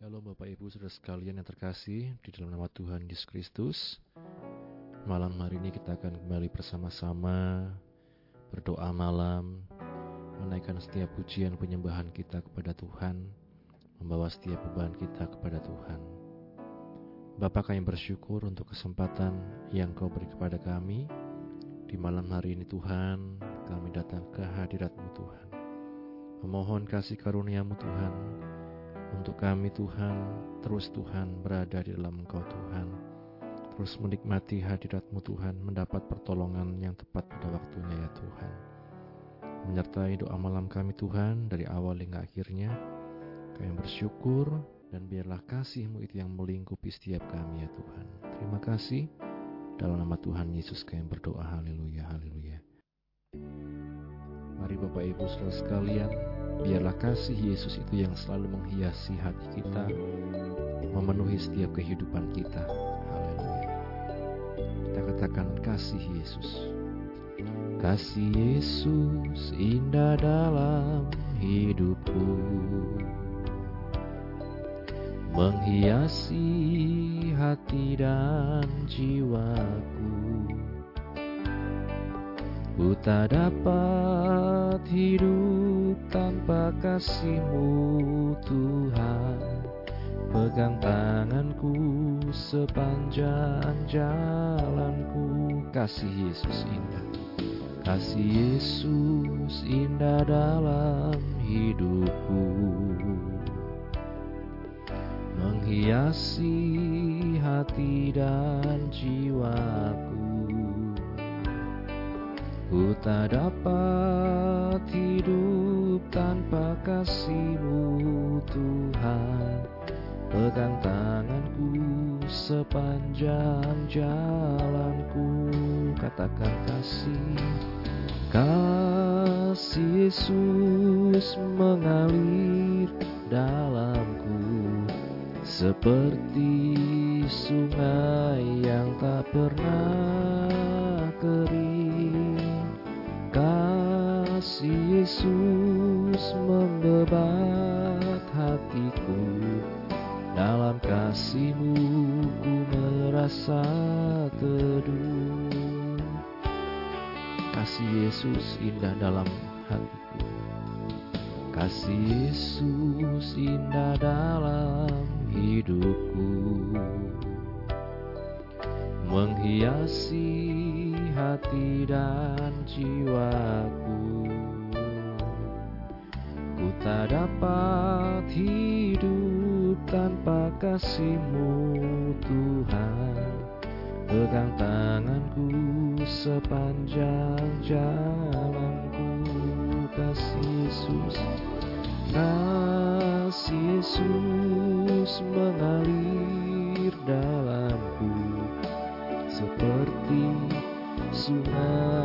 Shalom Bapak Ibu Saudara sekalian yang terkasih di dalam nama Tuhan Yesus Kristus. Malam hari ini kita akan kembali bersama-sama berdoa malam, menaikkan setiap pujian penyembahan kita kepada Tuhan, membawa setiap beban kita kepada Tuhan. Bapak kami bersyukur untuk kesempatan yang kau beri kepada kami. Di malam hari ini Tuhan, kami datang ke hadiratmu Tuhan. Memohon kasih karuniamu Tuhan, untuk kami Tuhan, terus Tuhan berada di dalam Engkau Tuhan. Terus menikmati hadiratmu Tuhan, mendapat pertolongan yang tepat pada waktunya ya Tuhan. Menyertai doa malam kami Tuhan dari awal hingga akhirnya. Kami bersyukur dan biarlah kasihmu itu yang melingkupi setiap kami ya Tuhan. Terima kasih. Dalam nama Tuhan Yesus kami berdoa. Haleluya, haleluya. Mari Bapak Ibu saudara sekalian, Biarlah kasih Yesus itu yang selalu menghiasi hati kita, memenuhi setiap kehidupan kita. Haleluya. Kita katakan kasih Yesus. Kasih Yesus indah dalam hidupku. Menghiasi hati dan jiwaku. Ku tak dapat hidup tanpa kasihmu Tuhan. Pegang tanganku sepanjang jalanku. Kasih Yesus indah. Kasih Yesus indah dalam hidupku. Menghiasi hati dan jiwaku Ku tak dapat hidup tanpa kasihmu Tuhan. Pegang tanganku sepanjang jalanku. Katakan kasih Kasih Yesus mengalir dalamku. Seperti sungai yang tak pernah Kasih Yesus membebat hatiku Dalam kasihmu ku merasa teduh. Kasih Yesus indah dalam hatiku. Kasih Yesus indah dalam hidupku. Menghiasi hati dan jiwaku tak dapat hidup tanpa kasihmu Tuhan. Pegang tanganku sepanjang jalanku. Kasih Yesus Kasih Yesus mengalir dalamku. Seperti sungai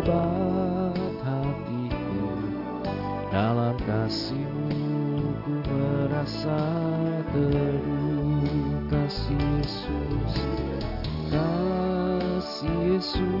membebat hatiku. Dalam kasihmu ku merasa teduh Kasih Yesus. Kasih Yesus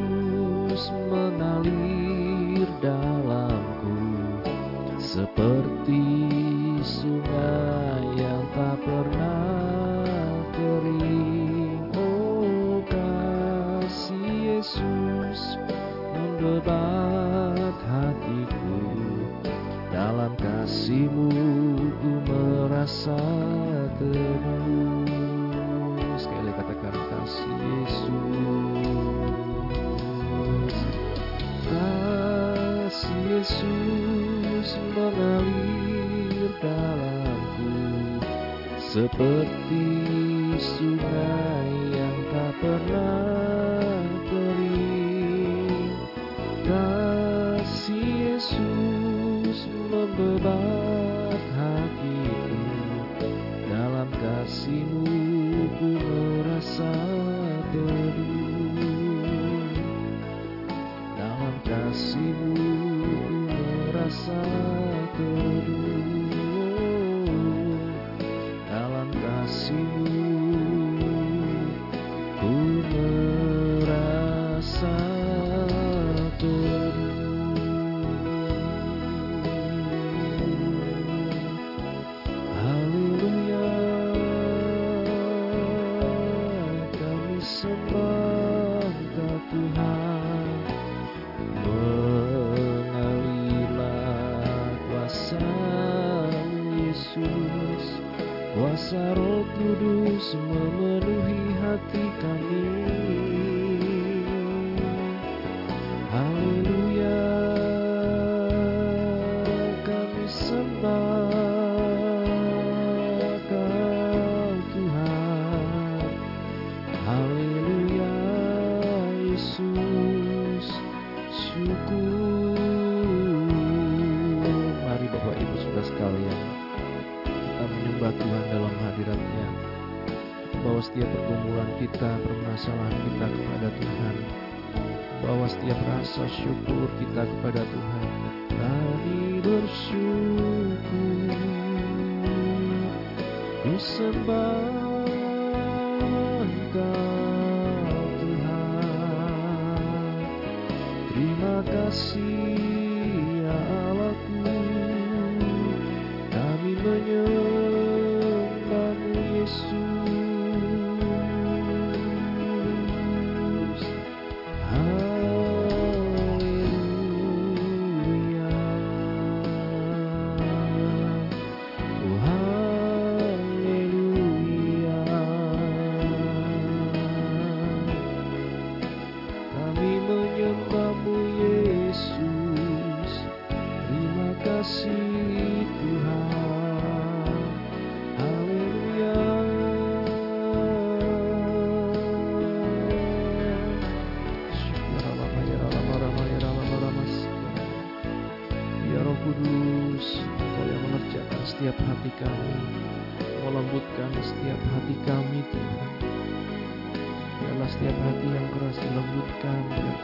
setiap pergumulan kita, permasalahan kita kepada Tuhan. Bawa setiap rasa syukur kita kepada Tuhan. Kami bersyukur.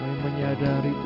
kami menyadari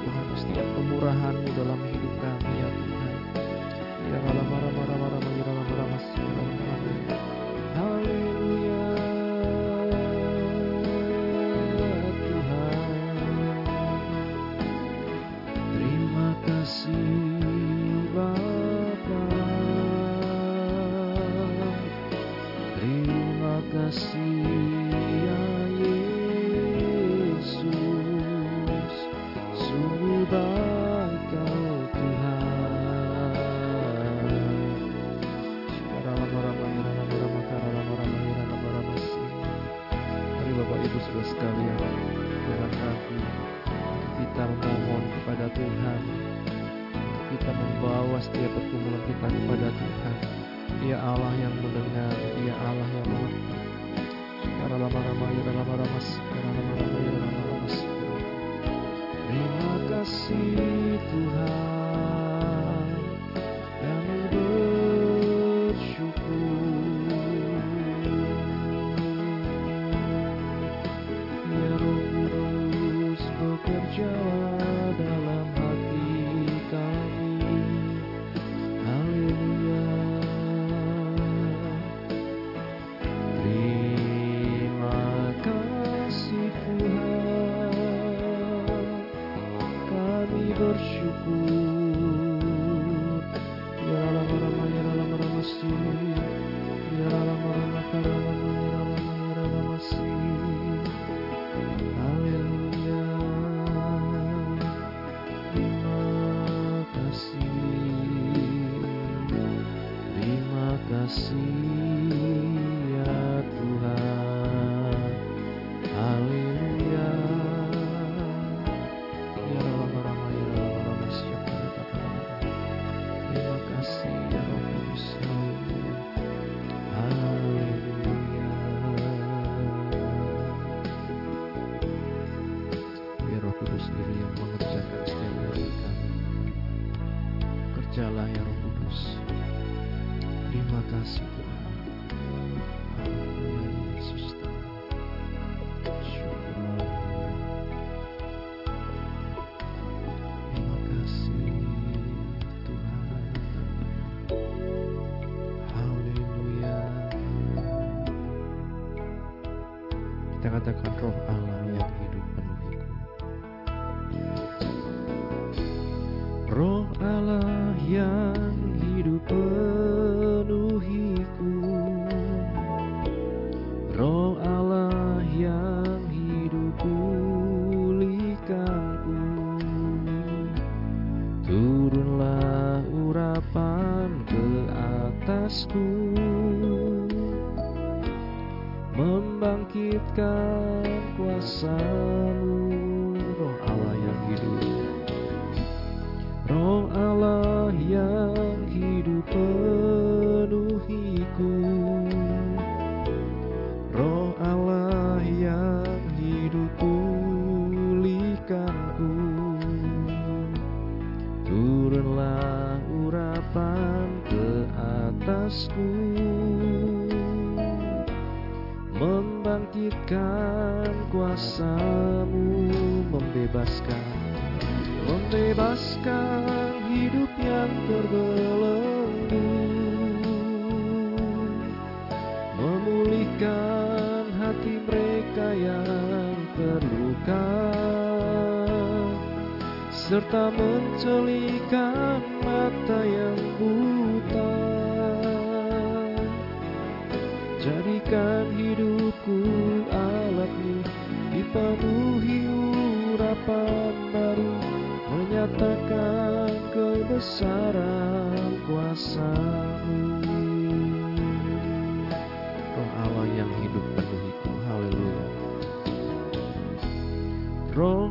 Roh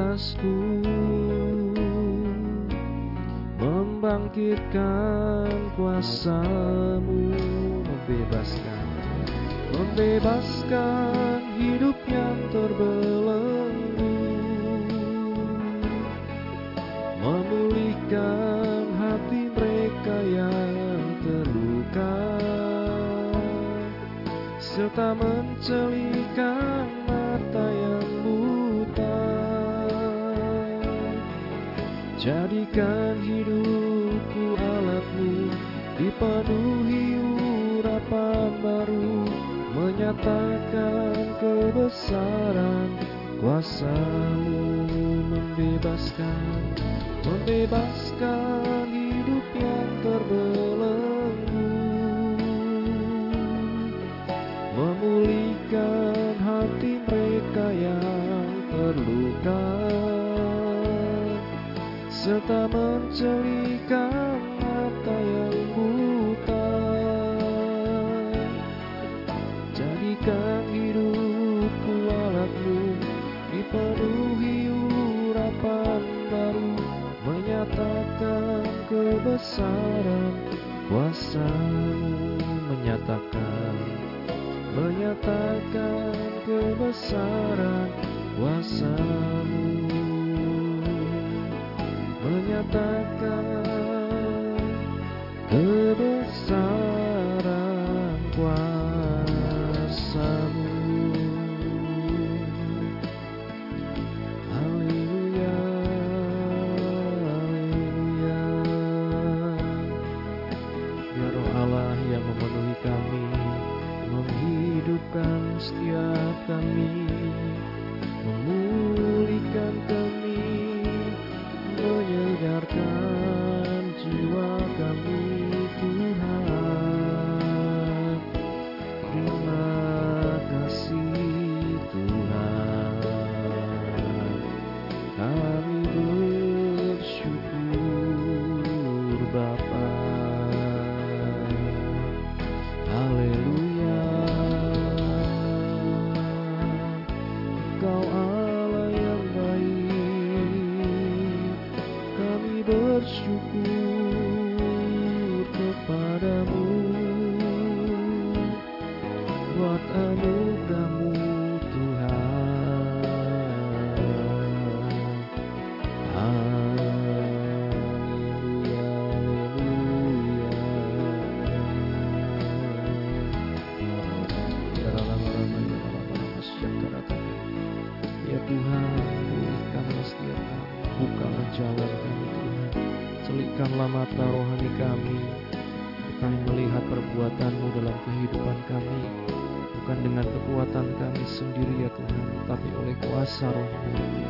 atasku Membangkitkan kuasamu Membebaskan Membebaskan hidup yang terbelenggu Memulihkan hati mereka yang terluka Serta mencelikan Jadikan hidupku alatmu Dipenuhi urapan baru Menyatakan kebesaran. Kuasamu membebaskan Membebaskan Serta mencelikan mata yang buta. Jadikan hidupku alatmu Dipenuhi urapan baru Menyatakan kebesaran kuasamu Menyatakan Menyatakan kebesaran kuasamu Menyatakan kebesaran kuasamu. Haleluya Haleluya. Biar roh Allah yang memenuhi kami Menghidupkan setiap kami Memulihkan oleh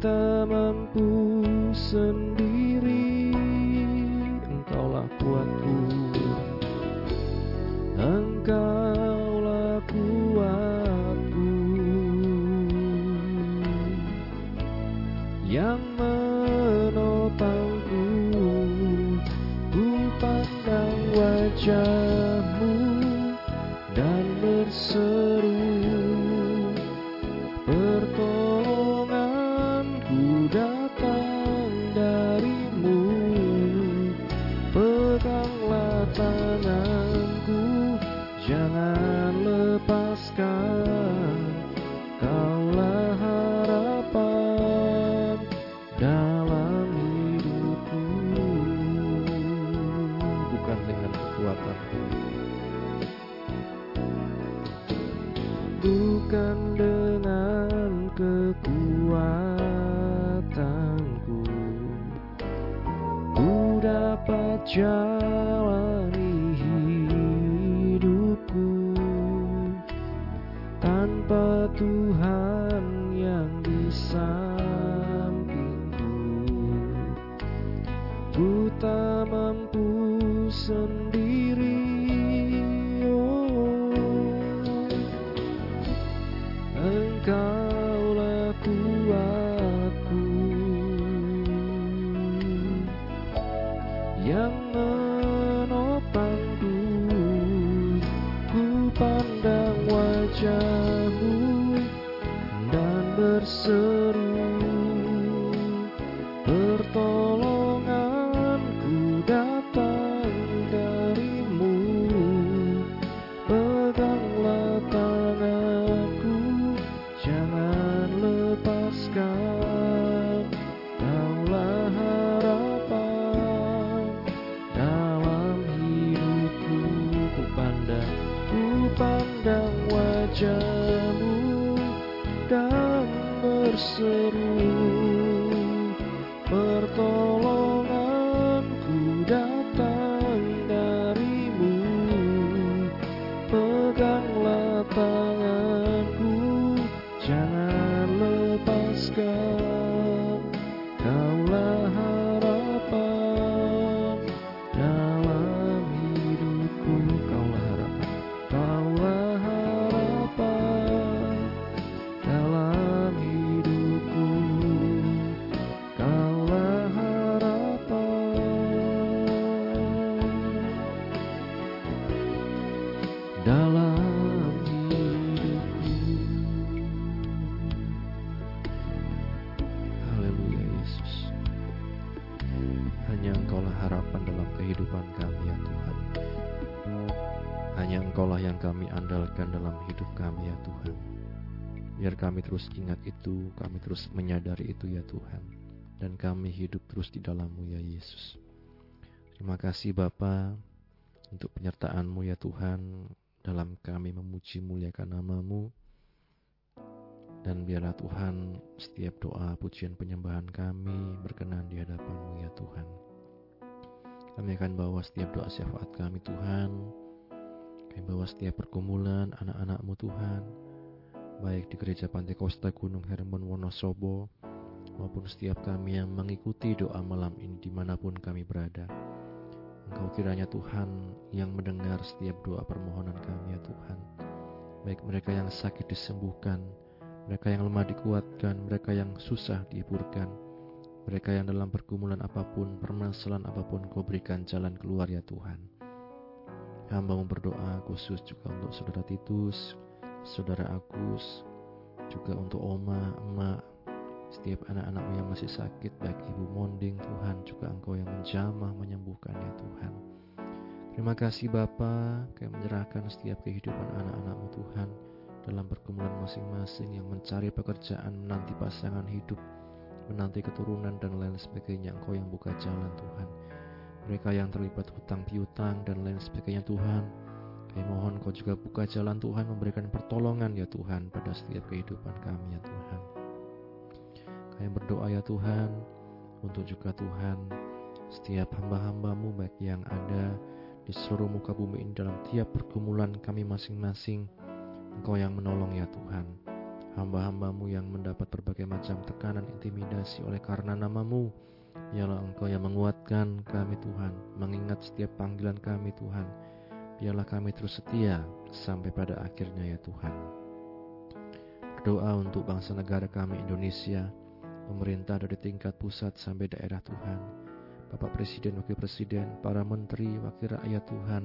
tak mampu sendiri. Engkaulah kuatku dapat Biar kami terus ingat itu, kami terus menyadari itu ya Tuhan Dan kami hidup terus di dalammu ya Yesus Terima kasih Bapa untuk penyertaan-Mu ya Tuhan dalam kami memuji muliakan namamu dan biarlah Tuhan setiap doa pujian penyembahan kami berkenan di hadapan-Mu ya Tuhan. Kami akan bawa setiap doa syafaat kami Tuhan. Kami bawa setiap pergumulan anak-anak-Mu Tuhan. Baik di gereja Pantai Kosta Gunung Hermon Wonosobo maupun setiap kami yang mengikuti doa malam ini di mana pun kami berada. Engkau kiranya Tuhan yang mendengar setiap doa permohonan kami ya Tuhan. Baik mereka yang sakit disembuhkan, mereka yang lemah dikuatkan, mereka yang susah dihiburkan, mereka yang dalam pergumulan apa pun, permasalahan apa pun, kau berikan jalan keluar ya Tuhan. Hamba berdoa khusus juga untuk saudara Titus, saudara Agus, juga untuk Oma, Emak, setiap anak-anakmu yang masih sakit, baik Ibu Monding Tuhan, juga Engkau yang menjamah, menyembuhkan ya Tuhan. Terima kasih Bapa, kami menyerahkan setiap kehidupan anak-anakmu Tuhan dalam pergumulan masing-masing yang mencari pekerjaan, menanti pasangan hidup, menanti keturunan dan lain sebagainya. Engkau yang buka jalan Tuhan. Mereka yang terlibat hutang piutang dan lain sebagainya Tuhan. Kami mohon Kau juga buka jalan Tuhan memberikan pertolongan ya Tuhan pada setiap kehidupan kami ya Tuhan. Kami berdoa ya Tuhan untuk juga Tuhan setiap hamba-hambamu baik yang ada di seluruh muka bumi ini dalam tiap pergumulan kami masing-masing Engkau yang menolong ya Tuhan hamba-hambamu yang mendapat berbagai macam tekanan intimidasi oleh karena namamu Biarlah Engkau yang menguatkan kami Tuhan mengingat setiap panggilan kami Tuhan Biarlah kami terus setia sampai pada akhirnya ya Tuhan. Berdoa untuk bangsa negara kami Indonesia pemerintah dari tingkat pusat sampai daerah Tuhan, Bapak Presiden, Wakil Presiden, para menteri, wakil rakyat Tuhan,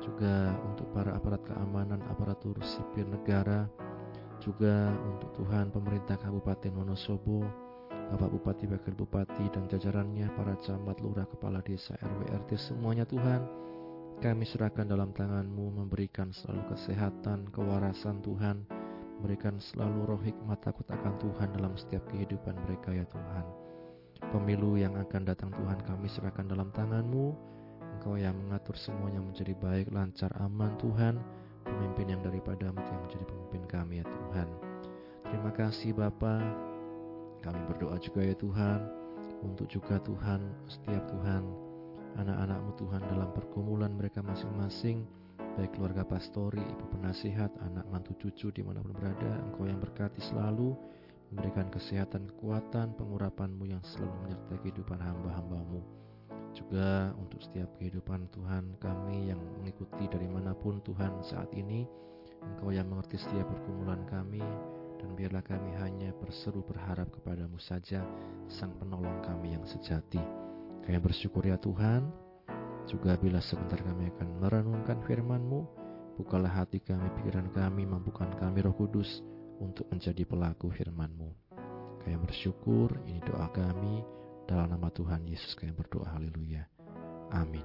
juga untuk para aparat keamanan, aparatur sipil negara, juga untuk Tuhan pemerintah Kabupaten Wonosobo, Bapak Bupati, Wakil Bupati, dan jajarannya, para camat, lurah, kepala desa, RW, RT, semuanya Tuhan, kami serahkan dalam tangan-Mu memberikan selalu kesehatan, kewarasan Tuhan, Berikan selalu roh hikmat takut akan Tuhan dalam setiap kehidupan mereka ya Tuhan. Pemilu yang akan datang Tuhan kami serahkan dalam tangan-Mu. Engkau yang mengatur semuanya menjadi baik, lancar, aman Tuhan. Pemimpin yang daripada-Mu yang menjadi pemimpin kami ya Tuhan. Terima kasih Bapa. Kami berdoa juga ya Tuhan. Untuk juga Tuhan, setiap Tuhan, anak-anak-Mu Tuhan dalam pergumulan mereka masing-masing baik keluarga pastori, ibu penasihat, anak mantu cucu di mana pun berada, engkau yang berkati selalu, memberikan kesehatan, kekuatan, pengurapan-Mu yang selalu menyertai kehidupan hamba-hamba-Mu. Juga untuk setiap kehidupan Tuhan kami yang mengikuti dari mana pun Tuhan saat ini, Engkau yang mengerti setiap pergumulan kami, dan biarlah kami hanya berseru berharap kepadamu saja, Sang Penolong kami yang sejati. Kami bersyukur ya Tuhan, juga bila sebentar kami akan merenungkan firman-Mu, bukalah hati kami, pikiran kami, mampukan kami roh kudus untuk menjadi pelaku firman-Mu. Kami bersyukur, ini doa kami, dalam nama Tuhan Yesus kami berdoa, haleluya. Amin.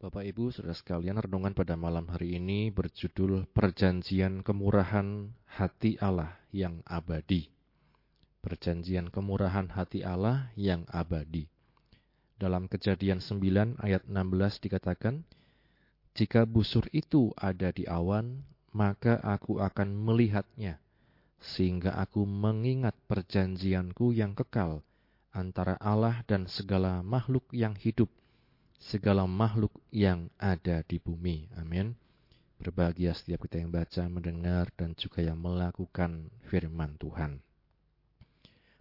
Bapak Ibu, saudara sekalian, renungan pada malam hari ini berjudul Perjanjian Kemurahan Hati Allah yang Abadi. Perjanjian Kemurahan Hati Allah yang Abadi. Dalam kejadian 9 ayat 16 dikatakan, Jika busur itu ada di awan, maka aku akan melihatnya, sehingga aku mengingat perjanjianku yang kekal antara Allah dan segala makhluk yang hidup, segala makhluk yang ada di bumi. Amin. Berbahagia setiap kita yang baca, mendengar, dan juga yang melakukan firman Tuhan.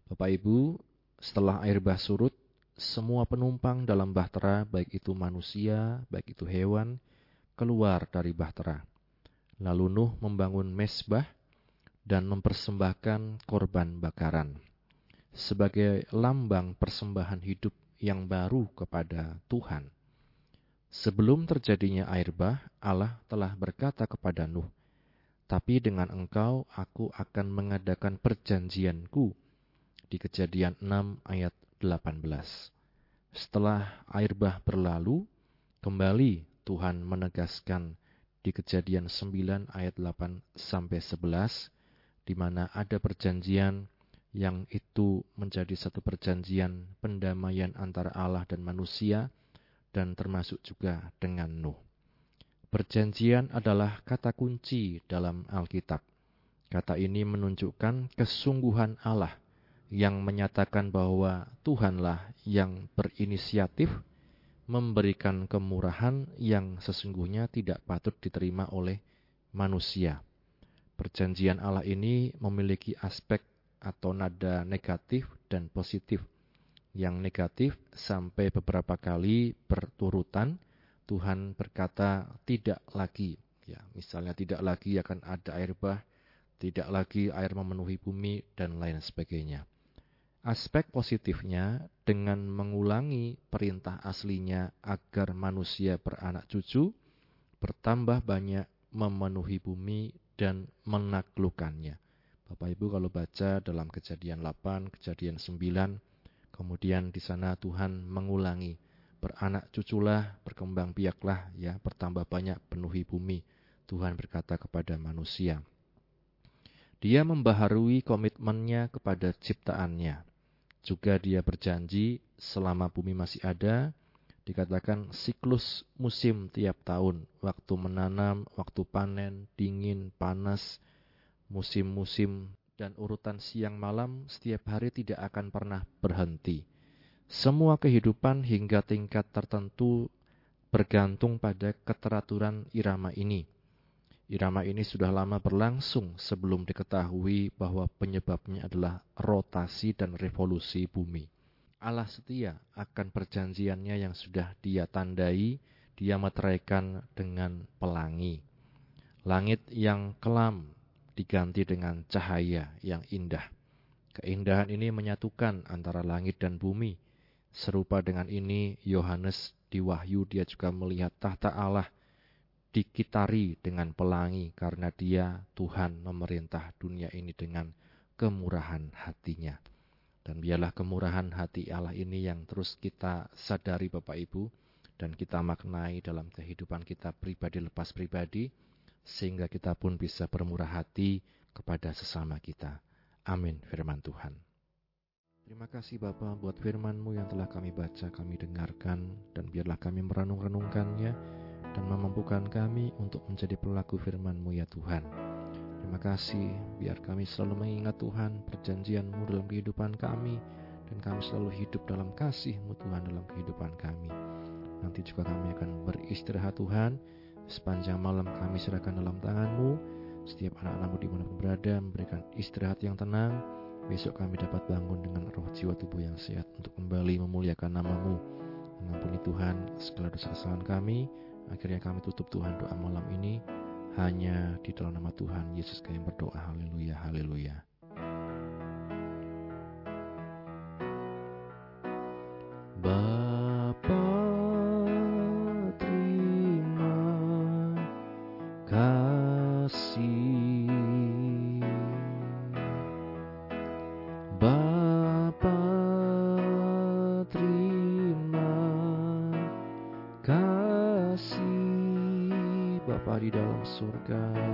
Bapak Ibu, setelah air bah surut, semua penumpang dalam bahtera, baik itu manusia, baik itu hewan, keluar dari bahtera. Lalu Nuh membangun mesbah dan mempersembahkan korban bakaran sebagai lambang persembahan hidup yang baru kepada Tuhan. Sebelum terjadinya air bah, Allah telah berkata kepada Nuh, "Tapi dengan engkau aku akan mengadakan perjanjianku." Di Kejadian 6 ayat 18. Setelah air bah berlalu, kembali Tuhan menegaskan di Kejadian 9 ayat 8 sampai 11 di mana ada perjanjian yang itu menjadi satu perjanjian pendamaian antara Allah dan manusia dan termasuk juga dengan Nuh. Perjanjian adalah kata kunci dalam Alkitab. Kata ini menunjukkan kesungguhan Allah yang menyatakan bahwa Tuhanlah yang berinisiatif memberikan kemurahan yang sesungguhnya tidak patut diterima oleh manusia. Perjanjian Allah ini memiliki aspek atau nada negatif dan positif. Yang negatif sampai beberapa kali berturutan Tuhan berkata tidak lagi. Ya misalnya tidak lagi akan ada air bah tidak lagi air memenuhi bumi dan lain sebagainya aspek positifnya dengan mengulangi perintah aslinya agar manusia beranak cucu bertambah banyak memenuhi bumi dan menaklukkannya Bapak Ibu kalau baca dalam kejadian 8, kejadian 9 Kemudian di sana Tuhan mengulangi, beranak cuculah, berkembang biaklah, ya, bertambah banyak penuhi bumi. Tuhan berkata kepada manusia. Dia membaharui komitmennya kepada ciptaannya. Juga dia berjanji selama bumi masih ada, dikatakan siklus musim tiap tahun, waktu menanam, waktu panen, dingin, panas, musim-musim dan urutan siang malam setiap hari tidak akan pernah berhenti. Semua kehidupan hingga tingkat tertentu bergantung pada keteraturan irama ini. Irama ini sudah lama berlangsung sebelum diketahui bahwa penyebabnya adalah rotasi dan revolusi bumi. Allah setia akan perjanjiannya yang sudah dia tandai, dia meteraikan dengan pelangi. Langit yang kelam diganti dengan cahaya yang indah. Keindahan ini menyatukan antara langit dan bumi. Serupa dengan ini, Yohanes di Wahyu dia juga melihat tahta Allah dikitari dengan pelangi karena dia Tuhan memerintah dunia ini dengan kemurahan hatinya. Dan biarlah kemurahan hati Allah ini yang terus kita sadari Bapak Ibu dan kita maknai dalam kehidupan kita pribadi lepas pribadi sehingga kita pun bisa bermurah hati kepada sesama kita. Amin firman Tuhan. Terima kasih Bapa buat firman-Mu yang telah kami baca, kami dengarkan, dan biarlah kami merenung-renungkannya dan memampukan kami untuk menjadi pelaku firman-Mu ya Tuhan. Terima kasih, biar kami selalu mengingat Tuhan perjanjian-Mu dalam kehidupan kami, dan kami selalu hidup dalam kasih-Mu Tuhan dalam kehidupan kami. Nanti juga kami akan beristirahat Tuhan, Sepanjang malam kami serahkan dalam tanganmu. Setiap anak-anakmu di mana pun berada memberikan istirahat yang tenang. Besok kami dapat bangun dengan roh jiwa tubuh yang sehat untuk kembali memuliakan namamu. Mengampuni Tuhan segala dosa kesalahan kami. Akhirnya kami tutup Tuhan doa malam ini hanya di dalam nama Tuhan Yesus kami berdoa. Haleluya, haleluya. God. Uh,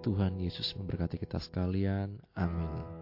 Tuhan Yesus memberkati kita sekalian. Amin.